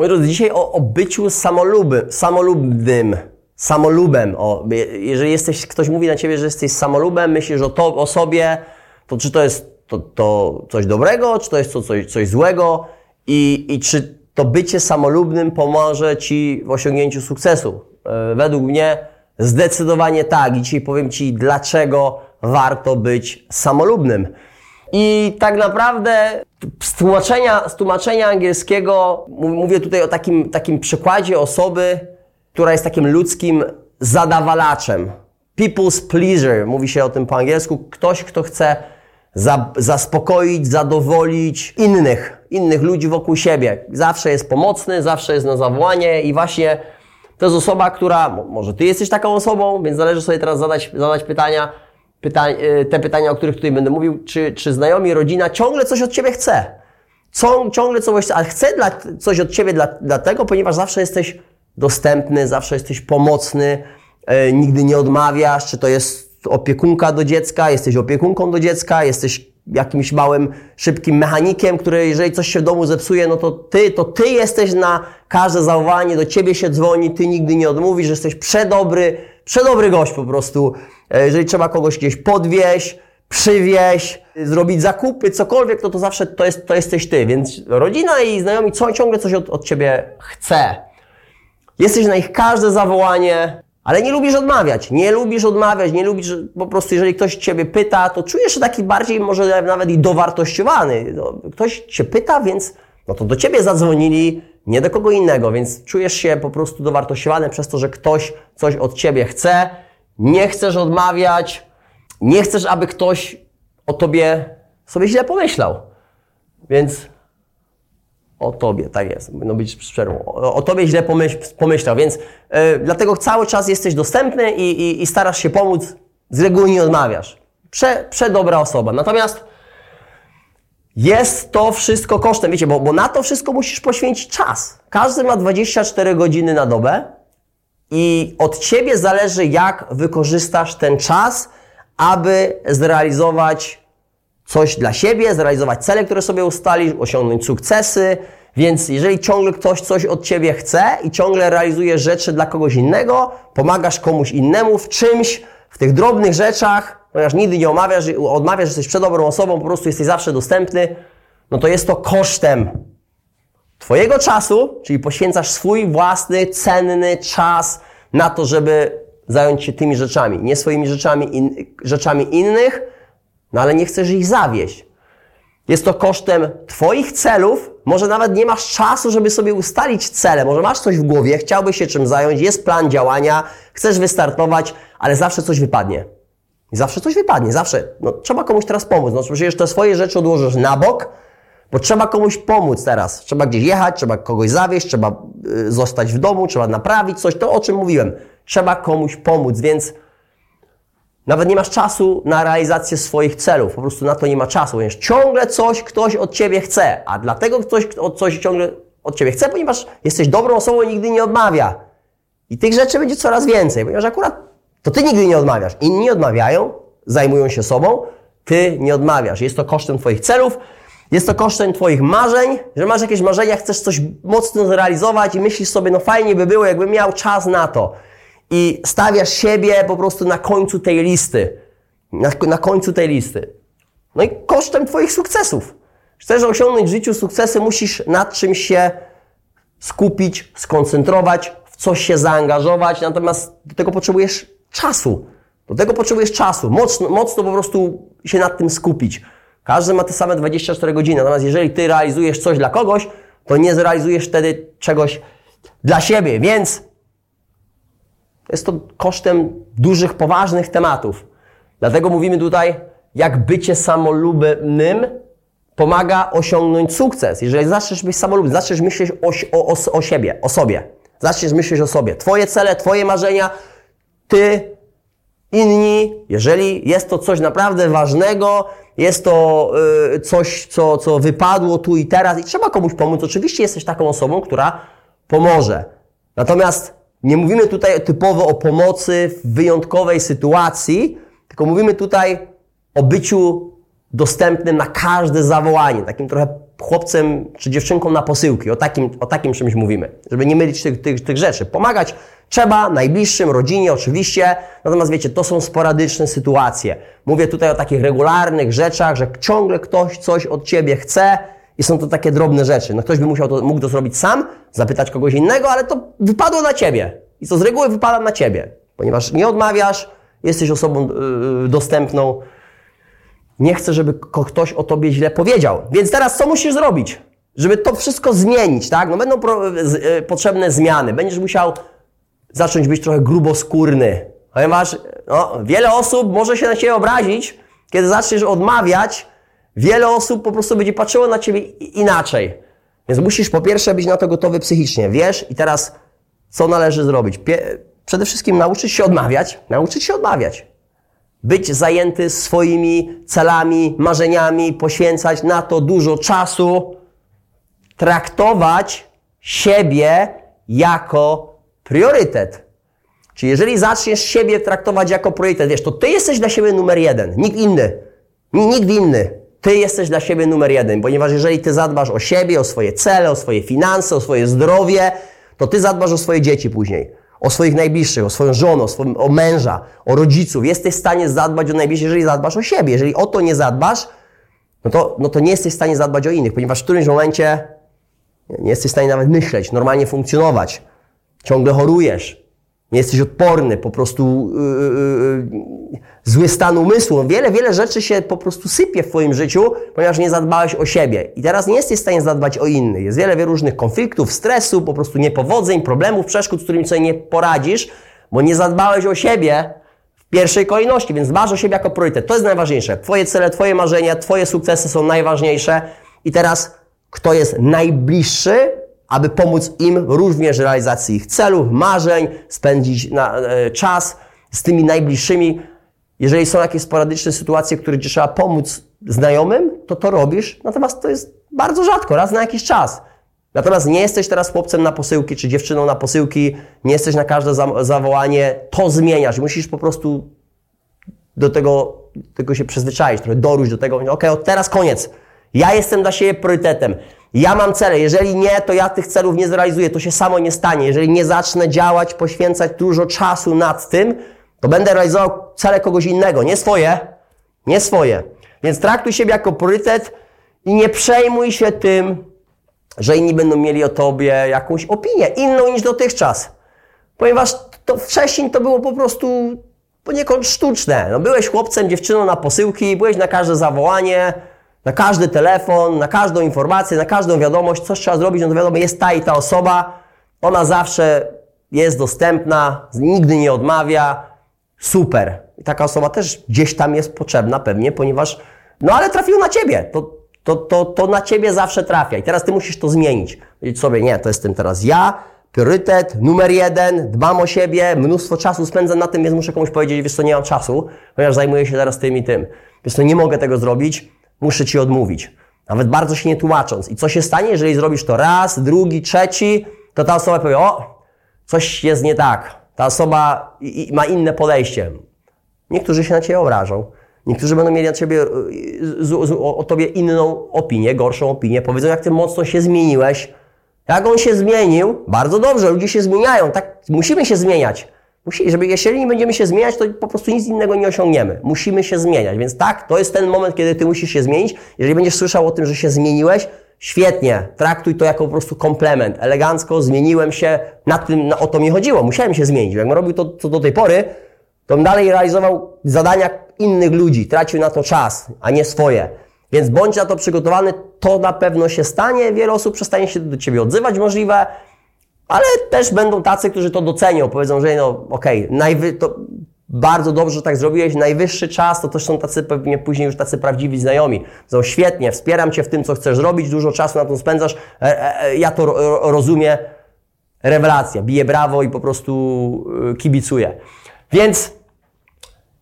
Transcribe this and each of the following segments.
Moi drodzy, dzisiaj o, o byciu samoluby, samolubnym, samolubem. O, jeżeli jesteś, ktoś mówi na ciebie, że jesteś samolubem, myślisz o, to, o sobie, to czy to jest to, to coś dobrego, czy to jest to coś, coś złego i, i czy to bycie samolubnym pomoże Ci w osiągnięciu sukcesu? E, według mnie zdecydowanie tak. I dzisiaj powiem Ci, dlaczego warto być samolubnym. I tak naprawdę z tłumaczenia, z tłumaczenia angielskiego mówię tutaj o takim, takim przykładzie osoby, która jest takim ludzkim zadawalaczem. People's pleaser, mówi się o tym po angielsku. Ktoś, kto chce za, zaspokoić, zadowolić innych, innych ludzi wokół siebie. Zawsze jest pomocny, zawsze jest na zawołanie i właśnie to jest osoba, która, może ty jesteś taką osobą, więc należy sobie teraz zadać, zadać pytania, pytań, y, te pytania, o których tutaj będę mówił, czy, czy znajomi, rodzina ciągle coś od ciebie chce. Ciągle coś ale chce dla, coś od ciebie dla, dlatego, ponieważ zawsze jesteś dostępny, zawsze jesteś pomocny, yy, nigdy nie odmawiasz, czy to jest opiekunka do dziecka, jesteś opiekunką do dziecka, jesteś jakimś małym, szybkim mechanikiem, który jeżeli coś się w domu zepsuje, no to ty, to ty jesteś na każde zawołanie, do ciebie się dzwoni, ty nigdy nie odmówisz, że jesteś przedobry, przedobry gość po prostu. E, jeżeli trzeba kogoś gdzieś podwieźć, przywieźć, zrobić zakupy, cokolwiek, to to zawsze to, jest, to jesteś ty. Więc rodzina i znajomi co, ciągle coś od, od ciebie chce. Jesteś na ich każde zawołanie, ale nie lubisz odmawiać. Nie lubisz odmawiać, nie lubisz, po prostu jeżeli ktoś ciebie pyta, to czujesz się taki bardziej może nawet i dowartościowany. No, ktoś cię pyta, więc no to do ciebie zadzwonili, nie do kogo innego, więc czujesz się po prostu dowartościowany przez to, że ktoś coś od ciebie chce. Nie chcesz odmawiać, nie chcesz, aby ktoś o tobie sobie źle pomyślał. Więc o tobie, tak jest, no być szczerą. O, tobie źle pomyśl, pomyślał, więc yy, dlatego cały czas jesteś dostępny i, i, i, starasz się pomóc, z reguły nie odmawiasz. Prze, przedobra osoba. Natomiast jest to wszystko kosztem, wiecie, bo, bo na to wszystko musisz poświęcić czas. Każdy ma 24 godziny na dobę i od ciebie zależy, jak wykorzystasz ten czas, aby zrealizować coś dla siebie, zrealizować cele, które sobie ustalisz, osiągnąć sukcesy. Więc jeżeli ciągle ktoś coś od ciebie chce i ciągle realizujesz rzeczy dla kogoś innego, pomagasz komuś innemu w czymś, w tych drobnych rzeczach, ponieważ nigdy nie omawiasz, odmawiasz, że jesteś przedobrą osobą, po prostu jesteś zawsze dostępny, no to jest to kosztem Twojego czasu, czyli poświęcasz swój własny, cenny czas na to, żeby zająć się tymi rzeczami, nie swoimi rzeczami, in, rzeczami innych, no ale nie chcesz ich zawieść. Jest to kosztem Twoich celów. Może nawet nie masz czasu, żeby sobie ustalić cele. Może masz coś w głowie, chciałbyś się czym zająć, jest plan działania, chcesz wystartować, ale zawsze coś wypadnie. I zawsze coś wypadnie, zawsze. No, trzeba komuś teraz pomóc. No przecież te swoje rzeczy odłożysz na bok, bo trzeba komuś pomóc teraz. Trzeba gdzieś jechać, trzeba kogoś zawieść, trzeba y, zostać w domu, trzeba naprawić coś. To, o czym mówiłem. Trzeba komuś pomóc, więc nawet nie masz czasu na realizację swoich celów, po prostu na to nie ma czasu, ponieważ ciągle coś ktoś od ciebie chce, a dlatego ktoś coś ciągle od ciebie chce, ponieważ jesteś dobrą osobą i nigdy nie odmawia. I tych rzeczy będzie coraz więcej, ponieważ akurat to ty nigdy nie odmawiasz. Inni odmawiają, zajmują się sobą, ty nie odmawiasz. Jest to kosztem twoich celów, jest to kosztem twoich marzeń, że masz jakieś marzenia, chcesz coś mocno zrealizować i myślisz sobie, no fajnie by było, jakbym miał czas na to i stawiasz siebie po prostu na końcu tej listy. Na, na końcu tej listy. No i kosztem Twoich sukcesów. Chcesz osiągnąć w życiu sukcesy, musisz nad czymś się skupić, skoncentrować, w coś się zaangażować, natomiast do tego potrzebujesz czasu. Do tego potrzebujesz czasu. Mocno, mocno po prostu się nad tym skupić. Każdy ma te same 24 godziny, natomiast jeżeli Ty realizujesz coś dla kogoś, to nie zrealizujesz wtedy czegoś dla siebie, więc jest to kosztem dużych, poważnych tematów. Dlatego mówimy tutaj, jak bycie samolubnym pomaga osiągnąć sukces. Jeżeli zaczniesz być samolubny, zaczniesz myśleć o, o, o siebie, o sobie. Zaczniesz myśleć o sobie. Twoje cele, Twoje marzenia, Ty, inni. Jeżeli jest to coś naprawdę ważnego, jest to y, coś, co, co wypadło tu i teraz i trzeba komuś pomóc, oczywiście jesteś taką osobą, która pomoże. Natomiast nie mówimy tutaj typowo o pomocy w wyjątkowej sytuacji, tylko mówimy tutaj o byciu dostępnym na każde zawołanie, takim trochę chłopcem czy dziewczynką na posyłki. O takim, o takim czymś mówimy. Żeby nie mylić tych, tych, tych rzeczy. Pomagać trzeba, najbliższym, rodzinie oczywiście. Natomiast wiecie, to są sporadyczne sytuacje. Mówię tutaj o takich regularnych rzeczach, że ciągle ktoś coś od Ciebie chce i są to takie drobne rzeczy. No ktoś by musiał to, mógł to zrobić sam, zapytać kogoś innego, ale to wypadło na Ciebie. I to z reguły wypada na Ciebie. Ponieważ nie odmawiasz, jesteś osobą yy, dostępną, nie chcę, żeby ktoś o tobie źle powiedział. Więc teraz co musisz zrobić? Żeby to wszystko zmienić, tak? No będą y, potrzebne zmiany. Będziesz musiał zacząć być trochę gruboskórny. Ponieważ no, wiele osób może się na ciebie obrazić, kiedy zaczniesz odmawiać. Wiele osób po prostu będzie patrzyło na ciebie inaczej. Więc musisz po pierwsze być na to gotowy psychicznie. Wiesz i teraz co należy zrobić? Przede wszystkim nauczyć się odmawiać. Nauczyć się odmawiać być zajęty swoimi celami, marzeniami, poświęcać na to dużo czasu, traktować siebie jako priorytet. Czyli jeżeli zaczniesz siebie traktować jako priorytet, wiesz, to ty jesteś dla siebie numer jeden, nikt inny. Nikt inny. Ty jesteś dla siebie numer jeden, ponieważ jeżeli ty zadbasz o siebie, o swoje cele, o swoje finanse, o swoje zdrowie, to ty zadbasz o swoje dzieci później o swoich najbliższych, o swoją żonę, o, swoim, o męża, o rodziców. Jesteś w stanie zadbać o najbliższych, jeżeli zadbasz o siebie. Jeżeli o to nie zadbasz, no to, no to nie jesteś w stanie zadbać o innych, ponieważ w którymś momencie nie jesteś w stanie nawet myśleć, normalnie funkcjonować. Ciągle chorujesz, nie jesteś odporny, po prostu yy, yy, zły stan umysłu. Wiele, wiele rzeczy się po prostu sypie w Twoim życiu, ponieważ nie zadbałeś o siebie. I teraz nie jesteś w stanie zadbać o innych. Jest wiele, wiele różnych konfliktów, stresu, po prostu niepowodzeń, problemów, przeszkód, z którymi sobie nie poradzisz, bo nie zadbałeś o siebie w pierwszej kolejności, więc dbasz o siebie jako priorytet. To jest najważniejsze. Twoje cele, Twoje marzenia, Twoje sukcesy są najważniejsze. I teraz, kto jest najbliższy, aby pomóc im również realizacji ich celów, marzeń, spędzić na, e, czas z tymi najbliższymi. Jeżeli są jakieś sporadyczne sytuacje, które ci trzeba pomóc znajomym, to to robisz, natomiast to jest bardzo rzadko, raz na jakiś czas. Natomiast nie jesteś teraz chłopcem na posyłki, czy dziewczyną na posyłki, nie jesteś na każde zawołanie, to zmieniasz. Musisz po prostu do tego, tego się przyzwyczaić, trochę doróść do tego, okej, okay, teraz koniec. Ja jestem dla siebie priorytetem. Ja mam cele. Jeżeli nie, to ja tych celów nie zrealizuję. To się samo nie stanie. Jeżeli nie zacznę działać, poświęcać dużo czasu nad tym, to będę realizował cele kogoś innego, nie swoje. Nie swoje. Więc traktuj siebie jako priorytet i nie przejmuj się tym, że inni będą mieli o tobie jakąś opinię, inną niż dotychczas. Ponieważ to wcześniej to było po prostu poniekąd sztuczne. No, byłeś chłopcem, dziewczyną na posyłki, byłeś na każde zawołanie, na każdy telefon, na każdą informację, na każdą wiadomość, coś trzeba zrobić, no to wiadomo, jest ta i ta osoba, ona zawsze jest dostępna, nigdy nie odmawia, super. I taka osoba też gdzieś tam jest potrzebna pewnie, ponieważ, no ale trafił na Ciebie, to, to, to, to na Ciebie zawsze trafia i teraz Ty musisz to zmienić. Powiedzieć sobie, nie, to jestem teraz ja, priorytet, numer jeden, dbam o siebie, mnóstwo czasu spędzam na tym, więc muszę komuś powiedzieć, wiesz co, nie mam czasu, ponieważ zajmuję się teraz tym i tym. Więc to nie mogę tego zrobić, muszę Ci odmówić. Nawet bardzo się nie tłumacząc. I co się stanie, jeżeli zrobisz to raz, drugi, trzeci, to ta osoba powie, o, coś jest nie tak. Ta osoba ma inne podejście. Niektórzy się na Ciebie obrażą. Niektórzy będą mieli na Ciebie, o Tobie inną opinię, gorszą opinię. Powiedzą, jak Ty mocno się zmieniłeś. Jak on się zmienił, bardzo dobrze, ludzie się zmieniają. Tak, musimy się zmieniać. Musi, żeby, jeżeli nie będziemy się zmieniać, to po prostu nic innego nie osiągniemy. Musimy się zmieniać. Więc tak, to jest ten moment, kiedy ty musisz się zmienić. Jeżeli będziesz słyszał o tym, że się zmieniłeś, świetnie. Traktuj to jako po prostu komplement. Elegancko, zmieniłem się. Na tym, na, o to mi chodziło. Musiałem się zmienić. Jakbym robił to, co do tej pory, to dalej realizował zadania innych ludzi. Tracił na to czas, a nie swoje. Więc bądź na to przygotowany, to na pewno się stanie. Wiele osób przestanie się do Ciebie odzywać możliwe. Ale też będą tacy, którzy to docenią, powiedzą, że no okej, okay, to bardzo dobrze, że tak zrobiłeś, najwyższy czas, to też są tacy pewnie później już tacy prawdziwi znajomi. Są świetnie, wspieram Cię w tym, co chcesz robić, dużo czasu na to spędzasz, e, e, e, ja to rozumiem, rewelacja, bije brawo i po prostu kibicuję. Więc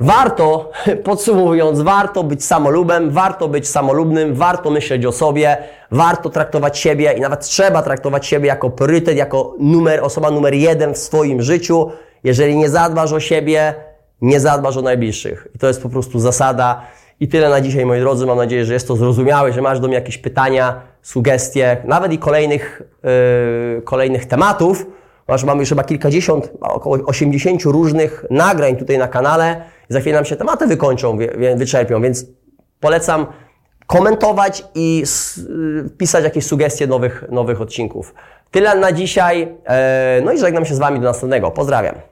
Warto, podsumowując, warto być samolubem, warto być samolubnym, warto myśleć o sobie, warto traktować siebie i nawet trzeba traktować siebie jako priorytet, jako numer, osoba numer jeden w swoim życiu. Jeżeli nie zadbasz o siebie, nie zadbasz o najbliższych. I to jest po prostu zasada. I tyle na dzisiaj, moi drodzy. Mam nadzieję, że jest to zrozumiałe, że masz do mnie jakieś pytania, sugestie, nawet i kolejnych, yy, kolejnych tematów. Masz, mamy już chyba kilkadziesiąt, około 80 różnych nagrań tutaj na kanale. Za chwilę nam się tematy wykończą, wy, wyczerpią, więc polecam komentować i yy, pisać jakieś sugestie nowych, nowych odcinków. Tyle na dzisiaj. Yy, no i żegnam się z Wami do następnego. Pozdrawiam.